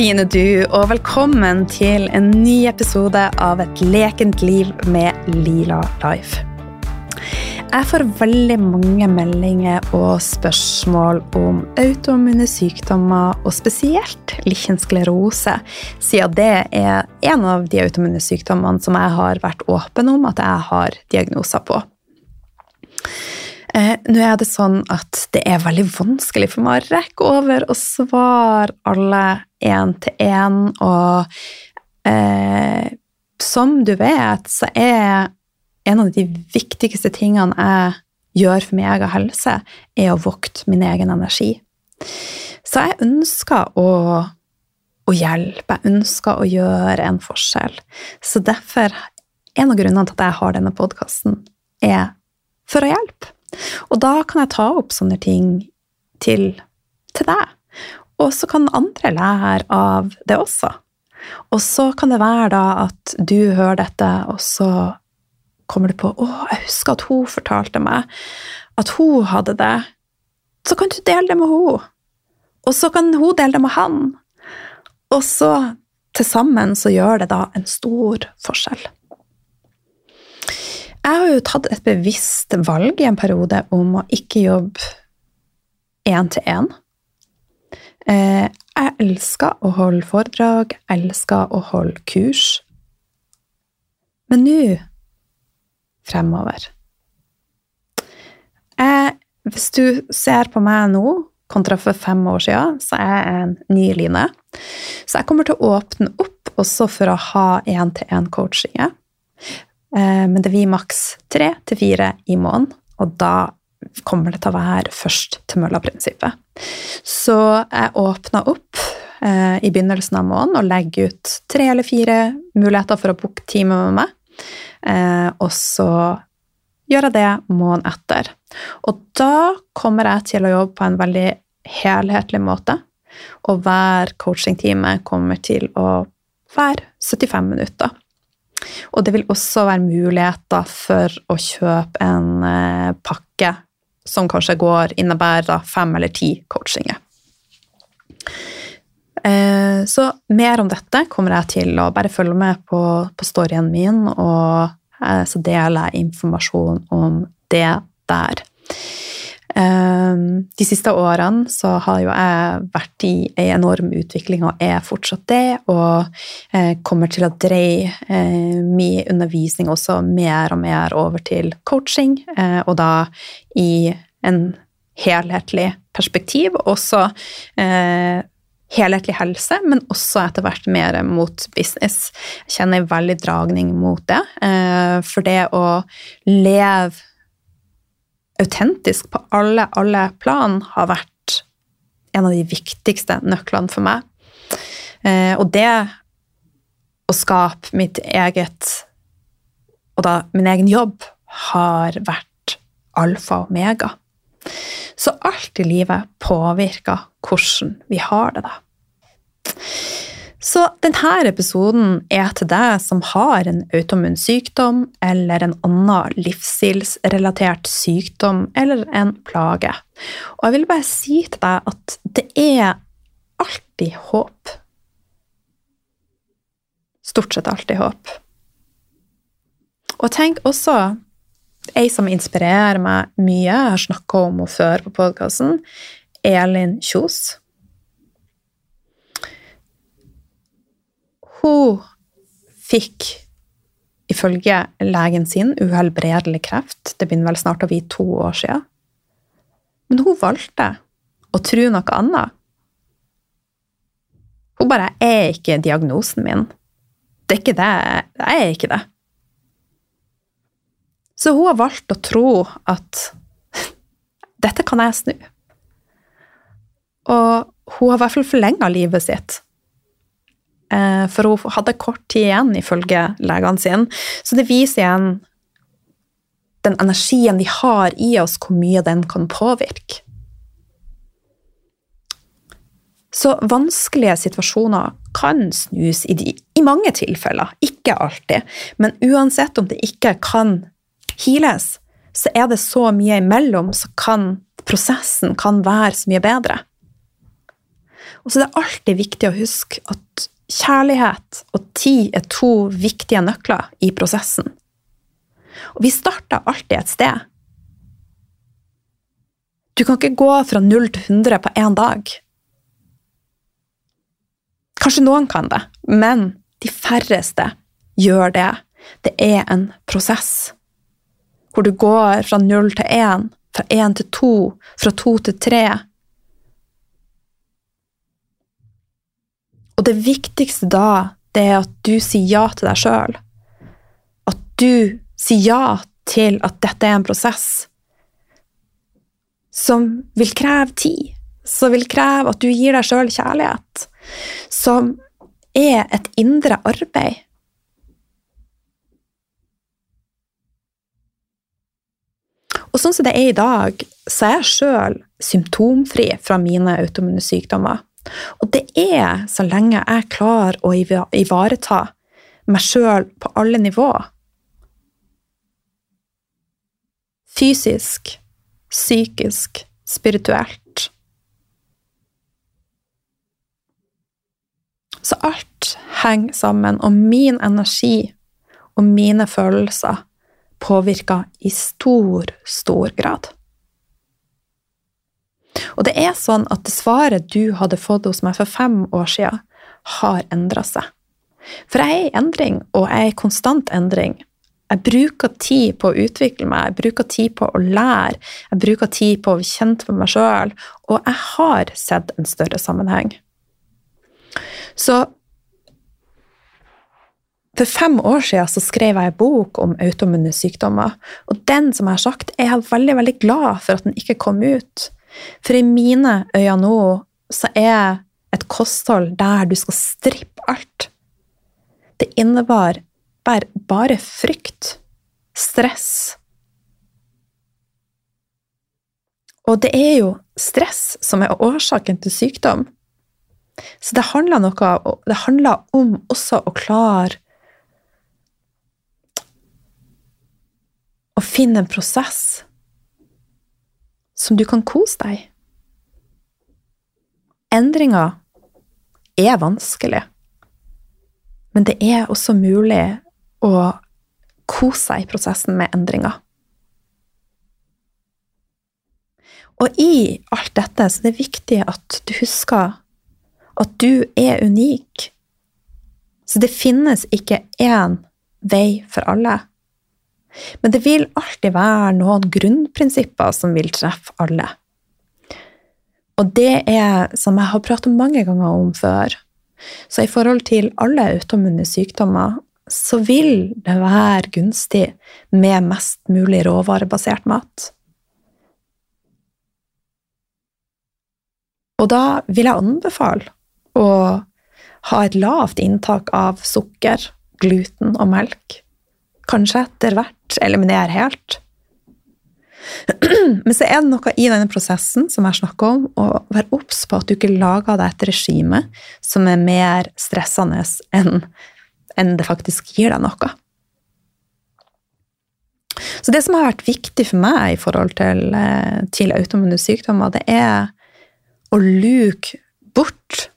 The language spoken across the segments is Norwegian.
fine du, og velkommen til en ny episode av Et lekent liv med Lila Life. Jeg får veldig mange meldinger og spørsmål om autoimmune sykdommer, og spesielt lichensklerose, siden det er en av de autoimmune sykdommene som jeg har vært åpen om at jeg har diagnoser på. Eh, nå er det sånn at det er veldig vanskelig for meg å rekke over og svare alle én til én, og eh, som du vet, så er en av de viktigste tingene jeg gjør for min egen helse, er å vokte min egen energi. Så jeg ønsker å, å hjelpe, jeg ønsker å gjøre en forskjell. Så derfor, en av grunnene til at jeg har denne podkasten, er for å hjelpe. Og da kan jeg ta opp sånne ting til, til deg. Og så kan andre lære av det også. Og så kan det være da at du hører dette, og så kommer du på å, jeg husker at hun fortalte meg at hun hadde det. Så kan du dele det med henne. Og så kan hun dele det med han. Og så til sammen så gjør det da en stor forskjell. Jeg har jo tatt et bevisst valg i en periode om å ikke jobbe én til én. Eh, jeg elsker å holde foredrag, jeg elsker å holde kurs. Men nå fremover jeg, Hvis du ser på meg nå kontra for fem år siden, så er jeg en ny Line. Så jeg kommer til å åpne opp også for å ha én-til-én-coachinger. Eh, men det blir maks tre til fire i måneden, og da kommer det til å være først til mølla-prinsippet. Så jeg åpna opp eh, i begynnelsen av måneden og legger ut tre eller fire muligheter for å booke time med meg. Eh, og så gjør jeg det måneden etter. Og da kommer jeg til å jobbe på en veldig helhetlig måte. Og hver coachingtime kommer til å være 75 minutter. Og det vil også være muligheter for å kjøpe en eh, pakke som kanskje går innebærer fem eller ti coachinger. Eh, så mer om dette kommer jeg til å bare følge med på, på storyen min, og eh, så deler jeg informasjon om det der. Ehm, de siste årene så har jo jeg vært i en enorm utvikling og er fortsatt det, og eh, kommer til å dreie eh, min undervisning også mer og mer over til coaching, eh, og da i en helhetlig perspektiv. Også helhetlig helse, men også etter hvert mer mot business. Jeg kjenner en veldig dragning mot det. For det å leve autentisk på alle, alle plan har vært en av de viktigste nøklene for meg. Eh, og det å skape mitt eget Og da min egen jobb har vært alfa og omega. Så alt i livet påvirker hvordan vi har det, da. Så denne episoden er til deg som har en autoimmun sykdom eller en annen livsstilsrelatert sykdom eller en plage. Og jeg vil bare si til deg at det er alltid håp. Stort sett alltid håp. Og tenk også ei som inspirerer meg mye, jeg har snakka om henne før på podkasten, Elin Kjos. Hun fikk ifølge legen sin uhelbredelig kreft. Det begynner vel snart å bli to år siden. Men hun valgte å tro noe annet. Hun bare 'er ikke diagnosen min'. Det er ikke det. Jeg er ikke det. Så hun har valgt å tro at dette kan jeg snu. Og hun har i hvert fall forlenga livet sitt for hun hadde kort tid igjen, ifølge legene sine. Så det viser igjen den energien vi har i oss, hvor mye den kan påvirke. Så vanskelige situasjoner kan snus i, de, i mange tilfeller, ikke alltid. Men uansett om det ikke kan heales, så er det så mye imellom, så kan prosessen kan være så mye bedre. Og så er det alltid viktig å huske at kjærlighet og tid er to viktige nøkler i prosessen. Og vi starter alltid et sted. Du kan ikke gå fra null til 100 på én dag. Kanskje noen kan det, men de færreste gjør det. Det er en prosess hvor du går fra null til én, fra én til to, fra to til tre. Og det viktigste da, det er at du sier ja til deg sjøl. At du sier ja til at dette er en prosess som vil kreve tid, som vil kreve at du gir deg sjøl kjærlighet, som er et indre arbeid. Og sånn som det er i dag, så er jeg sjøl symptomfri fra mine autoimmune sykdommer. Og det er så lenge jeg klarer å ivareta meg sjøl på alle nivåer. Fysisk, psykisk, spirituelt. Så alt henger sammen, og min energi og mine følelser påvirker i stor, stor grad. Og det er sånn at det svaret du hadde fått hos meg for fem år siden, har endra seg. For jeg er i endring, og jeg er i konstant endring. Jeg bruker tid på å utvikle meg, jeg bruker tid på å lære, jeg bruker tid på å bli kjent med meg sjøl, og jeg har sett en større sammenheng. Så for fem år siden så skrev jeg en bok om autoimmune sykdommer, og den som jeg har sagt, er jeg veldig veldig glad for at den ikke kom ut. For i mine øyne nå så er et kosthold der du skal strippe alt. Det innebar bare, bare frykt, stress. Og det er jo stress som er årsaken til sykdom. Så det handler, noe, det handler om også å klare å finne en prosess som du kan kose deg. Endringer er vanskelig, men det er også mulig å kose seg i prosessen med endringer. Og i alt dette så er det viktig at du husker at du er unik. Så det finnes ikke én vei for alle. Men det vil alltid være noen grunnprinsipper som vil treffe alle. Og det er, som jeg har pratet mange ganger om før, så i forhold til alle autoimmune sykdommer, så vil det være gunstig med mest mulig råvarebasert mat. Og da vil jeg anbefale å ha et lavt inntak av sukker, gluten og melk. Kanskje etter hvert eliminere helt. Men så er det noe i denne prosessen som jeg snakker om, å være obs på at du ikke lager deg et regime som er mer stressende enn, enn det faktisk gir deg noe. Så det som har vært viktig for meg i forhold til, eh, til autoimmune sykdommer, det er å luke bort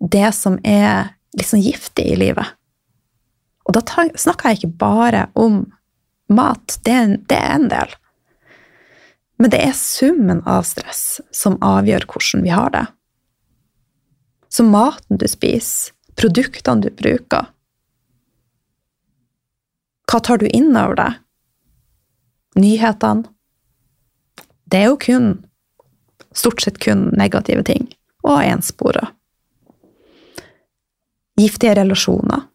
det som er liksom giftig i livet. Og da snakker jeg ikke bare om mat, det er, en, det er en del. Men det er summen av stress som avgjør hvordan vi har det. Så maten du spiser, produktene du bruker Hva tar du inn over deg? Nyhetene Det er jo kun Stort sett kun negative ting. Og enspora. Giftige relasjoner.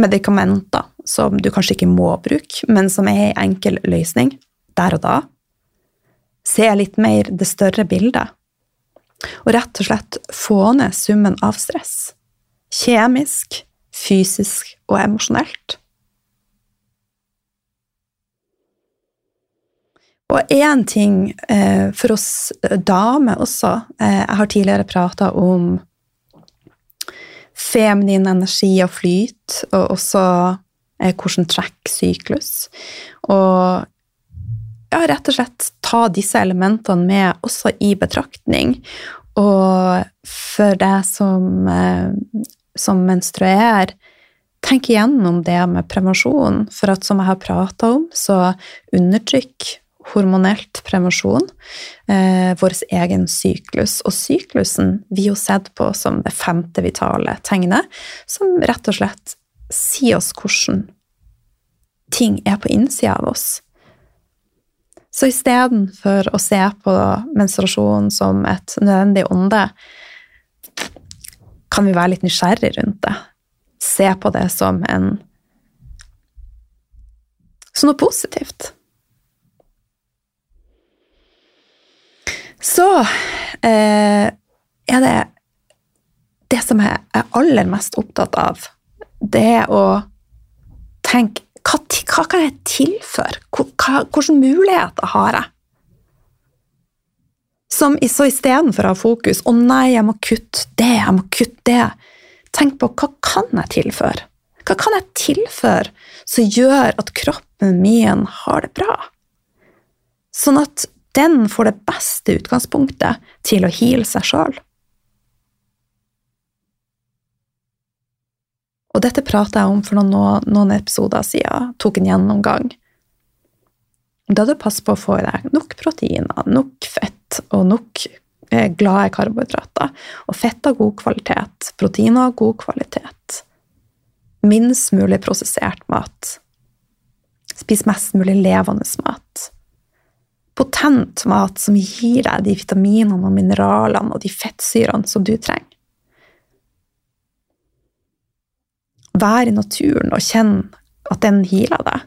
Medikamenter som du kanskje ikke må bruke, men som er en enkel løsning der og da. Se litt mer det større bildet. Og rett og slett få ned summen av stress. Kjemisk, fysisk og emosjonelt. Og én ting eh, for oss damer også eh, Jeg har tidligere prata om feminin energi og flyt, og også eh, hvordan track syklus. Og ja, rett og slett ta disse elementene med også i betraktning. Og for deg som, eh, som menstruerer, tenk igjennom det med prevensjon. For at som jeg har prata om, så undertrykk hormonelt prevensjon eh, vår egen syklus. Og syklusen vi jo sett på som det femte vitale tegnet, som rett og slett sier oss hvordan ting er på innsida av oss. Så istedenfor å se på menstruasjon som et nødvendig onde, kan vi være litt nysgjerrig rundt det. Se på det som en som noe positivt. Så eh, er det Det som jeg er aller mest opptatt av, det er å tenke hva, hva kan jeg tilføre? Hvilke muligheter har jeg? Som, så istedenfor å ha fokus 'Å nei, jeg må kutte det, jeg må kutte det', tenk på hva kan jeg tilføre? Hva kan jeg tilføre som gjør at kroppen min har det bra? Sånn at den får det beste utgangspunktet til å heale seg sjøl. Og dette prata jeg om for noen, noen, episoder siden, tok en gjennomgang. Da du passer på å få i deg nok proteiner, nok fett og nok eh, glade karbohydrater. Og fett av god kvalitet, proteiner av god kvalitet. Minst mulig prosessert mat. Spis mest mulig levende mat. Potent mat som gir deg de vitaminene og mineralene og de fettsyrene som du trenger. Vær i naturen og kjenn at den healer deg.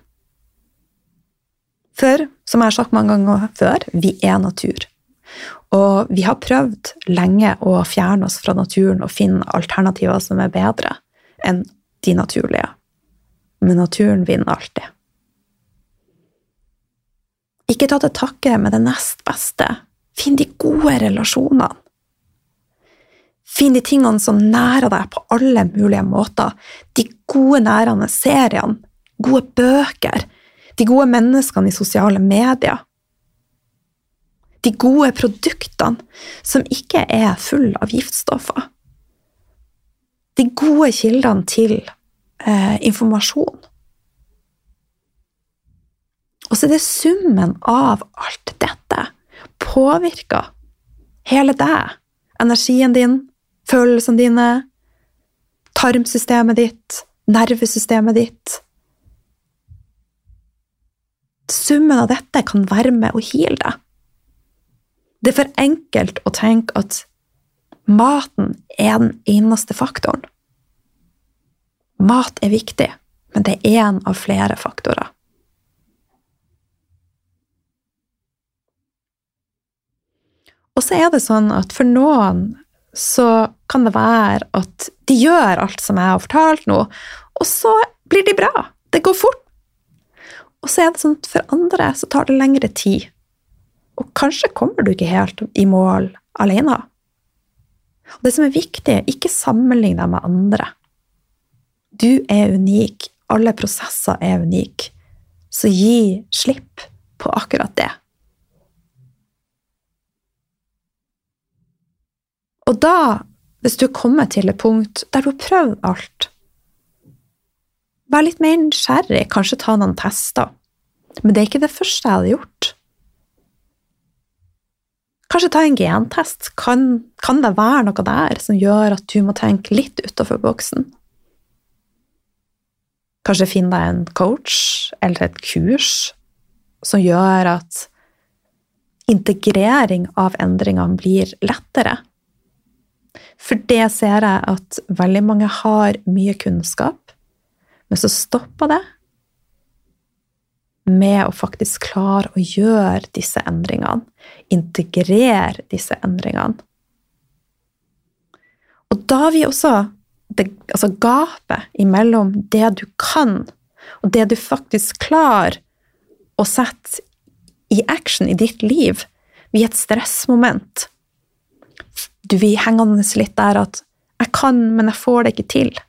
For, som jeg har sagt mange ganger før, vi er natur. Og vi har prøvd lenge å fjerne oss fra naturen og finne alternativer som er bedre enn de naturlige. Men naturen vinner alltid. Ikke ta til takke med det nest beste. Finn de gode relasjonene. Finn de tingene som nærer deg på alle mulige måter. De gode, nærende seriene, gode bøker, de gode menneskene i sosiale medier. De gode produktene som ikke er full av giftstoffer. De gode kildene til eh, informasjon. Og så er det summen av alt dette påvirker hele deg, energien din, følelsene dine, tarmsystemet ditt, nervesystemet ditt. Summen av dette kan være med å heale deg. Det er for enkelt å tenke at maten er den eneste faktoren. Mat er viktig, men det er én av flere faktorer. Og så er det sånn at for noen så kan det være at de gjør alt som jeg har fortalt nå, og så blir de bra. Det går fort. Og så er det sånn at for andre så tar det lengre tid. Og kanskje kommer du ikke helt i mål alene. Og det som er viktig, ikke sammenlign deg med andre. Du er unik. Alle prosesser er unike. Så gi slipp på akkurat det. Og da, hvis du kommer til et punkt der du har prøvd alt Vær litt mer nysgjerrig, kanskje ta noen tester. Men det er ikke det første jeg hadde gjort. Kanskje ta en gentest. Kan, kan det være noe der som gjør at du må tenke litt utafor boksen? Kanskje finne deg en coach eller et kurs som gjør at integrering av endringene blir lettere. For det ser jeg at veldig mange har mye kunnskap, men så stopper det med å faktisk klare å gjøre disse endringene, integrere disse endringene. Og da vil også det, altså gapet imellom det du kan, og det du faktisk klarer å sette i action i ditt liv, bli et stressmoment du blir hengende litt der at 'jeg kan, men jeg får det ikke til'.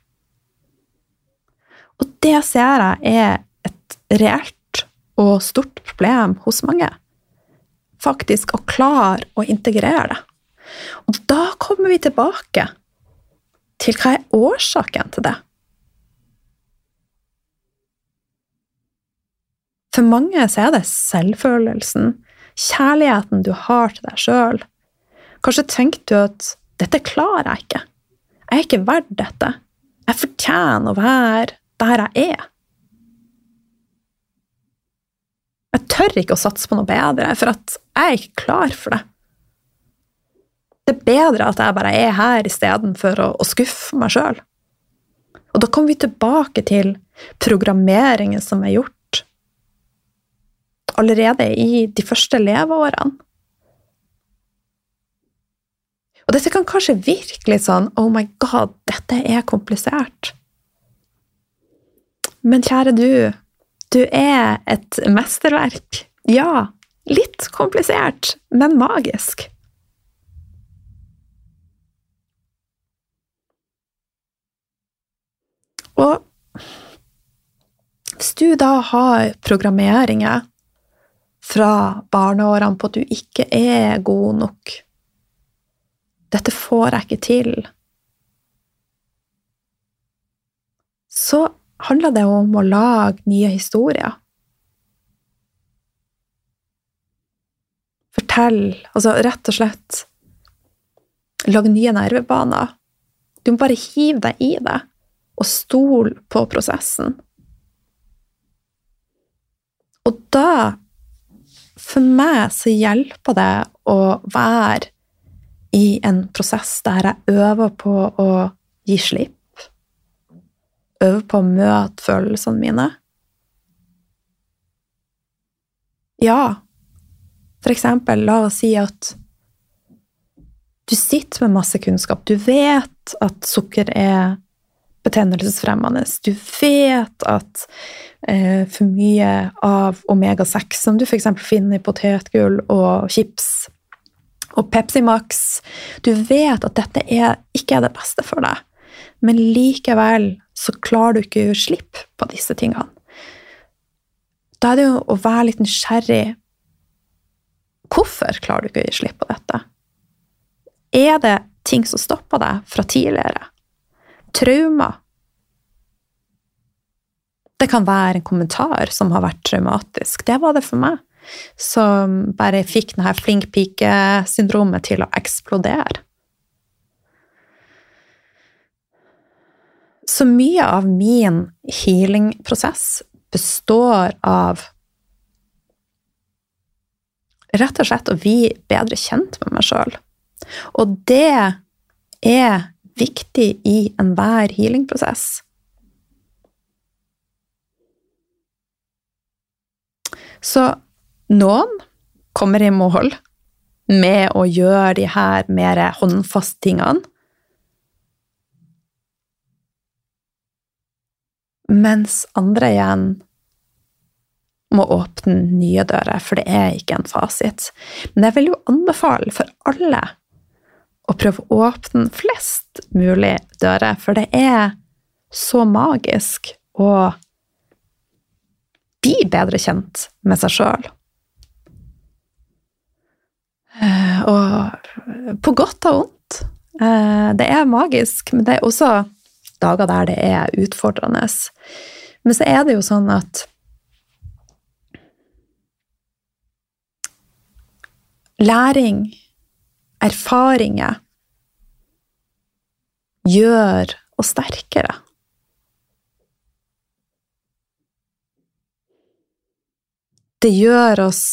Og det ser jeg er et reelt og stort problem hos mange. Faktisk å klare å integrere det. Og da kommer vi tilbake til hva er årsaken til det. For mange så er det selvfølelsen, kjærligheten du har til deg sjøl. Kanskje tenkte du at 'dette klarer jeg ikke'. Jeg er ikke verdt dette. Jeg fortjener å være der jeg er. Jeg tør ikke å satse på noe bedre, for at jeg er ikke klar for det. Det er bedre at jeg bare er her istedenfor å, å skuffe meg sjøl. Og da kommer vi tilbake til programmeringen som er gjort allerede i de første leveårene. Og dette kan kanskje virke litt sånn Oh my God, dette er komplisert. Men kjære du, du er et mesterverk. Ja, litt komplisert, men magisk. Og hvis du da har programmeringer fra barneårene på at du ikke er god nok dette får jeg ikke til. Så handler det om å lage nye historier. Fortell, altså rett og slett Lag nye nervebaner. Du må bare hive deg i det, og stole på prosessen. Og da, for meg, så hjelper det å være i en prosess der jeg øver på å gi slipp. Øver på å møte følelsene mine. Ja, for eksempel, la oss si at du sitter med masse kunnskap. Du vet at sukker er betennelsesfremmende. Du vet at eh, for mye av omega-6, som du f.eks. finner i potetgull og chips, og Pepsi Max. Du vet at dette er, ikke er det beste for deg, men likevel så klarer du ikke å gjøre slipp på disse tingene. Da er det jo å være litt nysgjerrig. Hvorfor klarer du ikke å gi slipp på dette? Er det ting som stopper deg fra tidligere? Traumer? Det kan være en kommentar som har vært traumatisk. Det var det for meg som bare fikk denne flink pike-syndromet til å eksplodere. Så mye av min healing-prosess består av rett og slett å bli bedre kjent med meg sjøl. Og det er viktig i enhver healing-prosess. Så noen kommer i mål med å gjøre de her mer håndfaste tingene. Mens andre igjen må åpne nye dører, for det er ikke en fasit. Men jeg vil jo anbefale for alle å prøve å åpne flest mulig dører, for det er så magisk å bli bedre kjent med seg sjøl. Eh, og på godt og vondt. Eh, det er magisk, men det er også dager der det er utfordrende. Men så er det jo sånn at Læring, erfaringer, gjør oss sterkere. Det gjør oss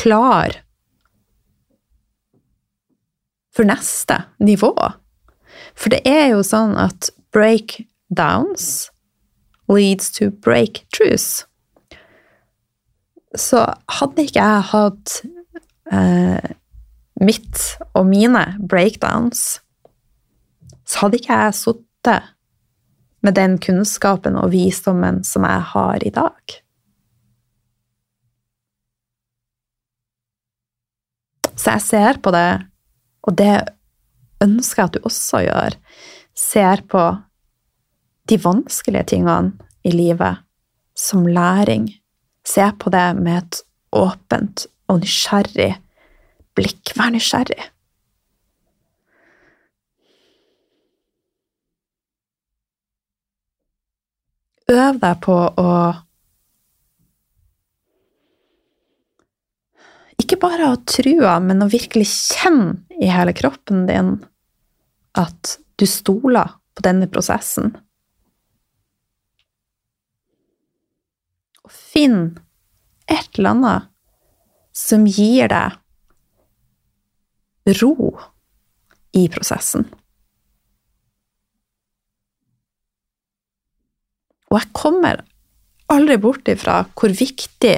klar for neste nivå. For det er jo sånn at breakdowns leads to breakthroughs. Så hadde ikke jeg hatt eh, mitt og mine breakdowns, så hadde ikke jeg sittet med den kunnskapen og visdommen som jeg har i dag. Så jeg ser på det og det ønsker jeg at du også gjør. Ser på de vanskelige tingene i livet som læring. Se på det med et åpent og nysgjerrig blikk. Vær nysgjerrig. Øv deg på å Ikke bare ha trua, men å virkelig kjenne i hele kroppen din at du stoler på denne prosessen. Og finn et eller annet som gir deg ro i prosessen. Og jeg kommer aldri bort ifra hvor viktig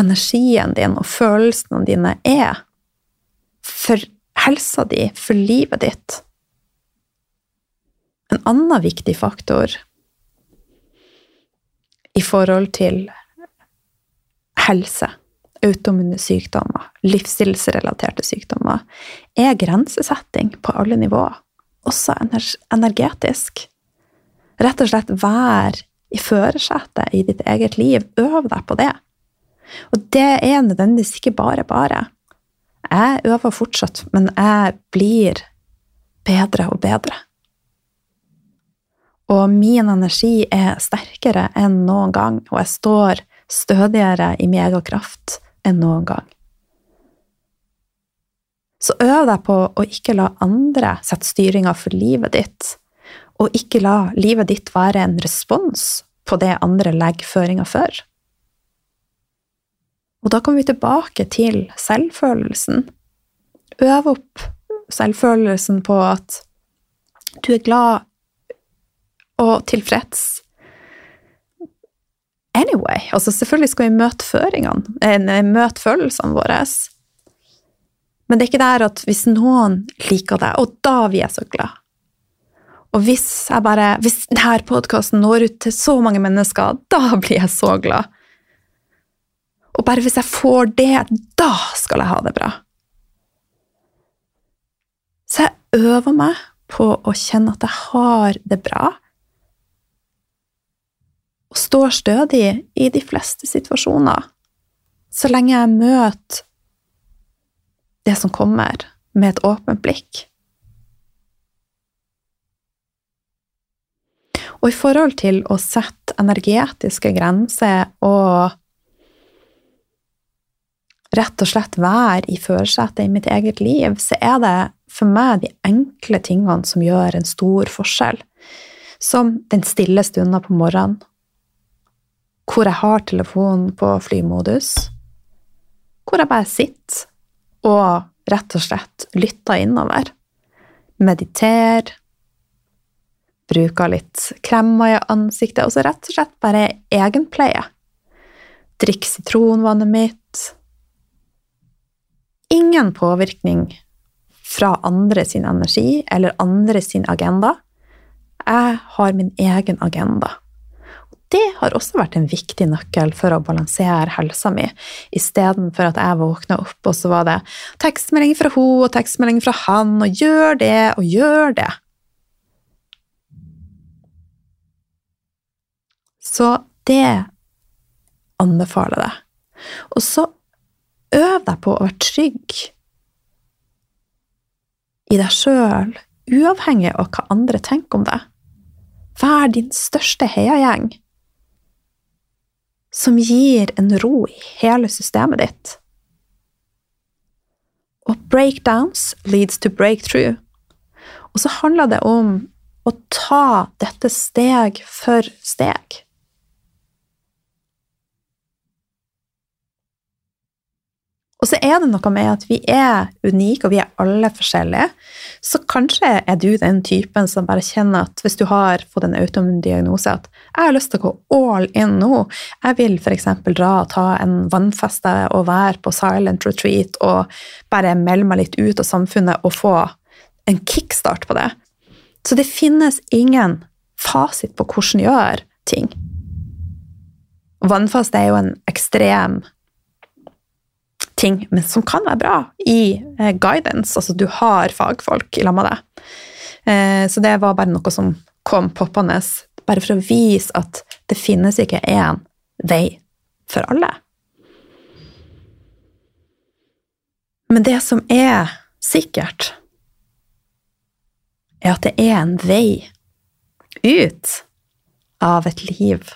energien din og følelsene dine er for helsa di, for livet ditt. En annen viktig faktor i forhold til helse, autoimmune sykdommer, livsstilsrelaterte sykdommer, er grensesetting på alle nivåer, også energetisk. Rett og slett vær i førersetet i ditt eget liv. Øv deg på det. Og det er nødvendigvis ikke bare bare. Jeg øver fortsatt, men jeg blir bedre og bedre. Og min energi er sterkere enn noen gang, og jeg står stødigere i megakraft enn noen gang. Så øv deg på å ikke la andre sette styringa for livet ditt, og ikke la livet ditt være en respons på det andre legger føringa for. Og da kommer vi tilbake til selvfølelsen. Øv opp selvfølelsen på at du er glad og tilfreds anyway. Altså, selvfølgelig skal vi møte føringene, eh, møte følelsene våre. Men det er ikke der at hvis noen liker det, og da blir jeg så glad. Og hvis, jeg bare, hvis denne podkasten når ut til så mange mennesker, da blir jeg så glad. Og bare hvis jeg får det, da skal jeg ha det bra. Så jeg øver meg på å kjenne at jeg har det bra, og står stødig i de fleste situasjoner, så lenge jeg møter det som kommer, med et åpent blikk. Og i forhold til å sette energetiske grenser og rett og slett være i førersetet i mitt eget liv, så er det for meg de enkle tingene som gjør en stor forskjell. Som den stille stunda på morgenen, hvor jeg har telefonen på flymodus, hvor jeg bare sitter og rett og slett lytter innover. Mediterer, bruker litt kremmer i ansiktet, og så rett og slett bare egenpleie. Drikk sitronvannet mitt. Ingen påvirkning fra andre sin energi eller andre sin agenda. Jeg har min egen agenda det har også vært en viktig nøkkel for å balansere helsa mi, istedenfor at jeg våkna opp, og så var det tekstmelding fra hun og tekstmelding fra han, og gjør det og gjør det. Så det anbefaler jeg. Og så øv deg på å være trygg i deg sjøl, uavhengig av hva andre tenker om deg. Vær din største heiagjeng som gir en ro i hele systemet ditt. Og breakdowns leads to breakthrough. Og så handler det om å ta dette steg for steg. Og så er det noe med at vi er unike, og vi er alle forskjellige. Så kanskje er du den typen som bare kjenner at hvis du har fått en autoimmun diagnose, at jeg har lyst til å gå all in nå. Jeg vil f.eks. dra og ta en vannfeste og være på silent retreat og bare melde meg litt ut av samfunnet og få en kickstart på det. Så det finnes ingen fasit på hvordan gjøre ting. Vannfast er jo en ekstrem ting, men som kan være bra i eh, guidance. Altså du har fagfolk i lag med deg. Eh, så det var bare noe som kom poppende, bare for å vise at det finnes ikke én vei for alle. Men det som er sikkert, er at det er en vei ut av et liv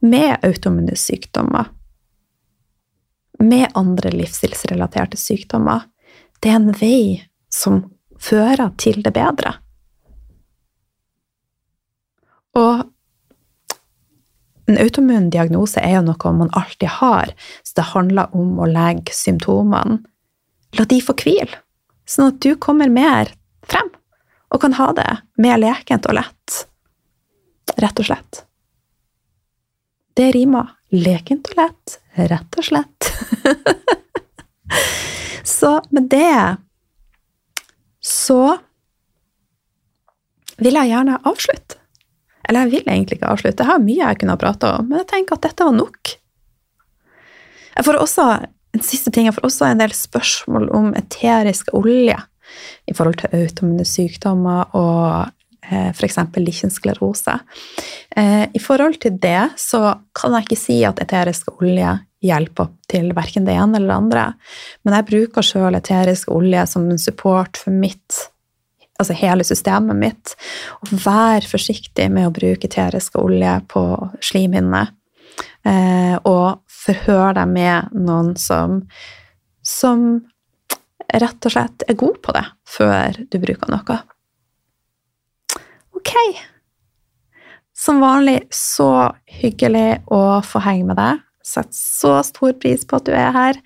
med autoimmune sykdommer, med andre livsstilsrelaterte sykdommer. Det er en vei som fører til det bedre. Og en autoimmun diagnose er jo noe man alltid har, så det handler om å legge symptomene La de få hvile, sånn at du kommer mer frem og kan ha det mer lekent og lett. Rett og slett. Det rimer. Lekent og lett, rett og slett. så med det så vil jeg gjerne avslutte. Eller jeg vil egentlig ikke avslutte, jeg har mye jeg kunne ha prata om, men jeg tenker at dette var nok. Jeg får også en siste ting, jeg får også en del spørsmål om eterisk olje i forhold til autoimmune sykdommer og f.eks. lichensklerose. Eh, I forhold til det så kan jeg ikke si at eterisk olje hjelper til verken det ene eller det andre, men jeg bruker sjøl eterisk olje som en support for mitt altså hele systemet mitt. Og vær forsiktig med å bruke eterisk olje på slimhinnene, Eh, og forhør deg med noen som, som rett og slett er god på det, før du bruker noe. Ok. Som vanlig så hyggelig å få henge med deg. Sett så stor pris på at du er her.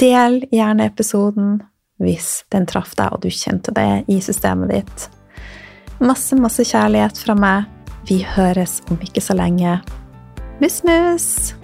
Del gjerne episoden hvis den traff deg og du kjente det i systemet ditt. Masse, masse kjærlighet fra meg. Vi høres om ikke så lenge. Mus, mus!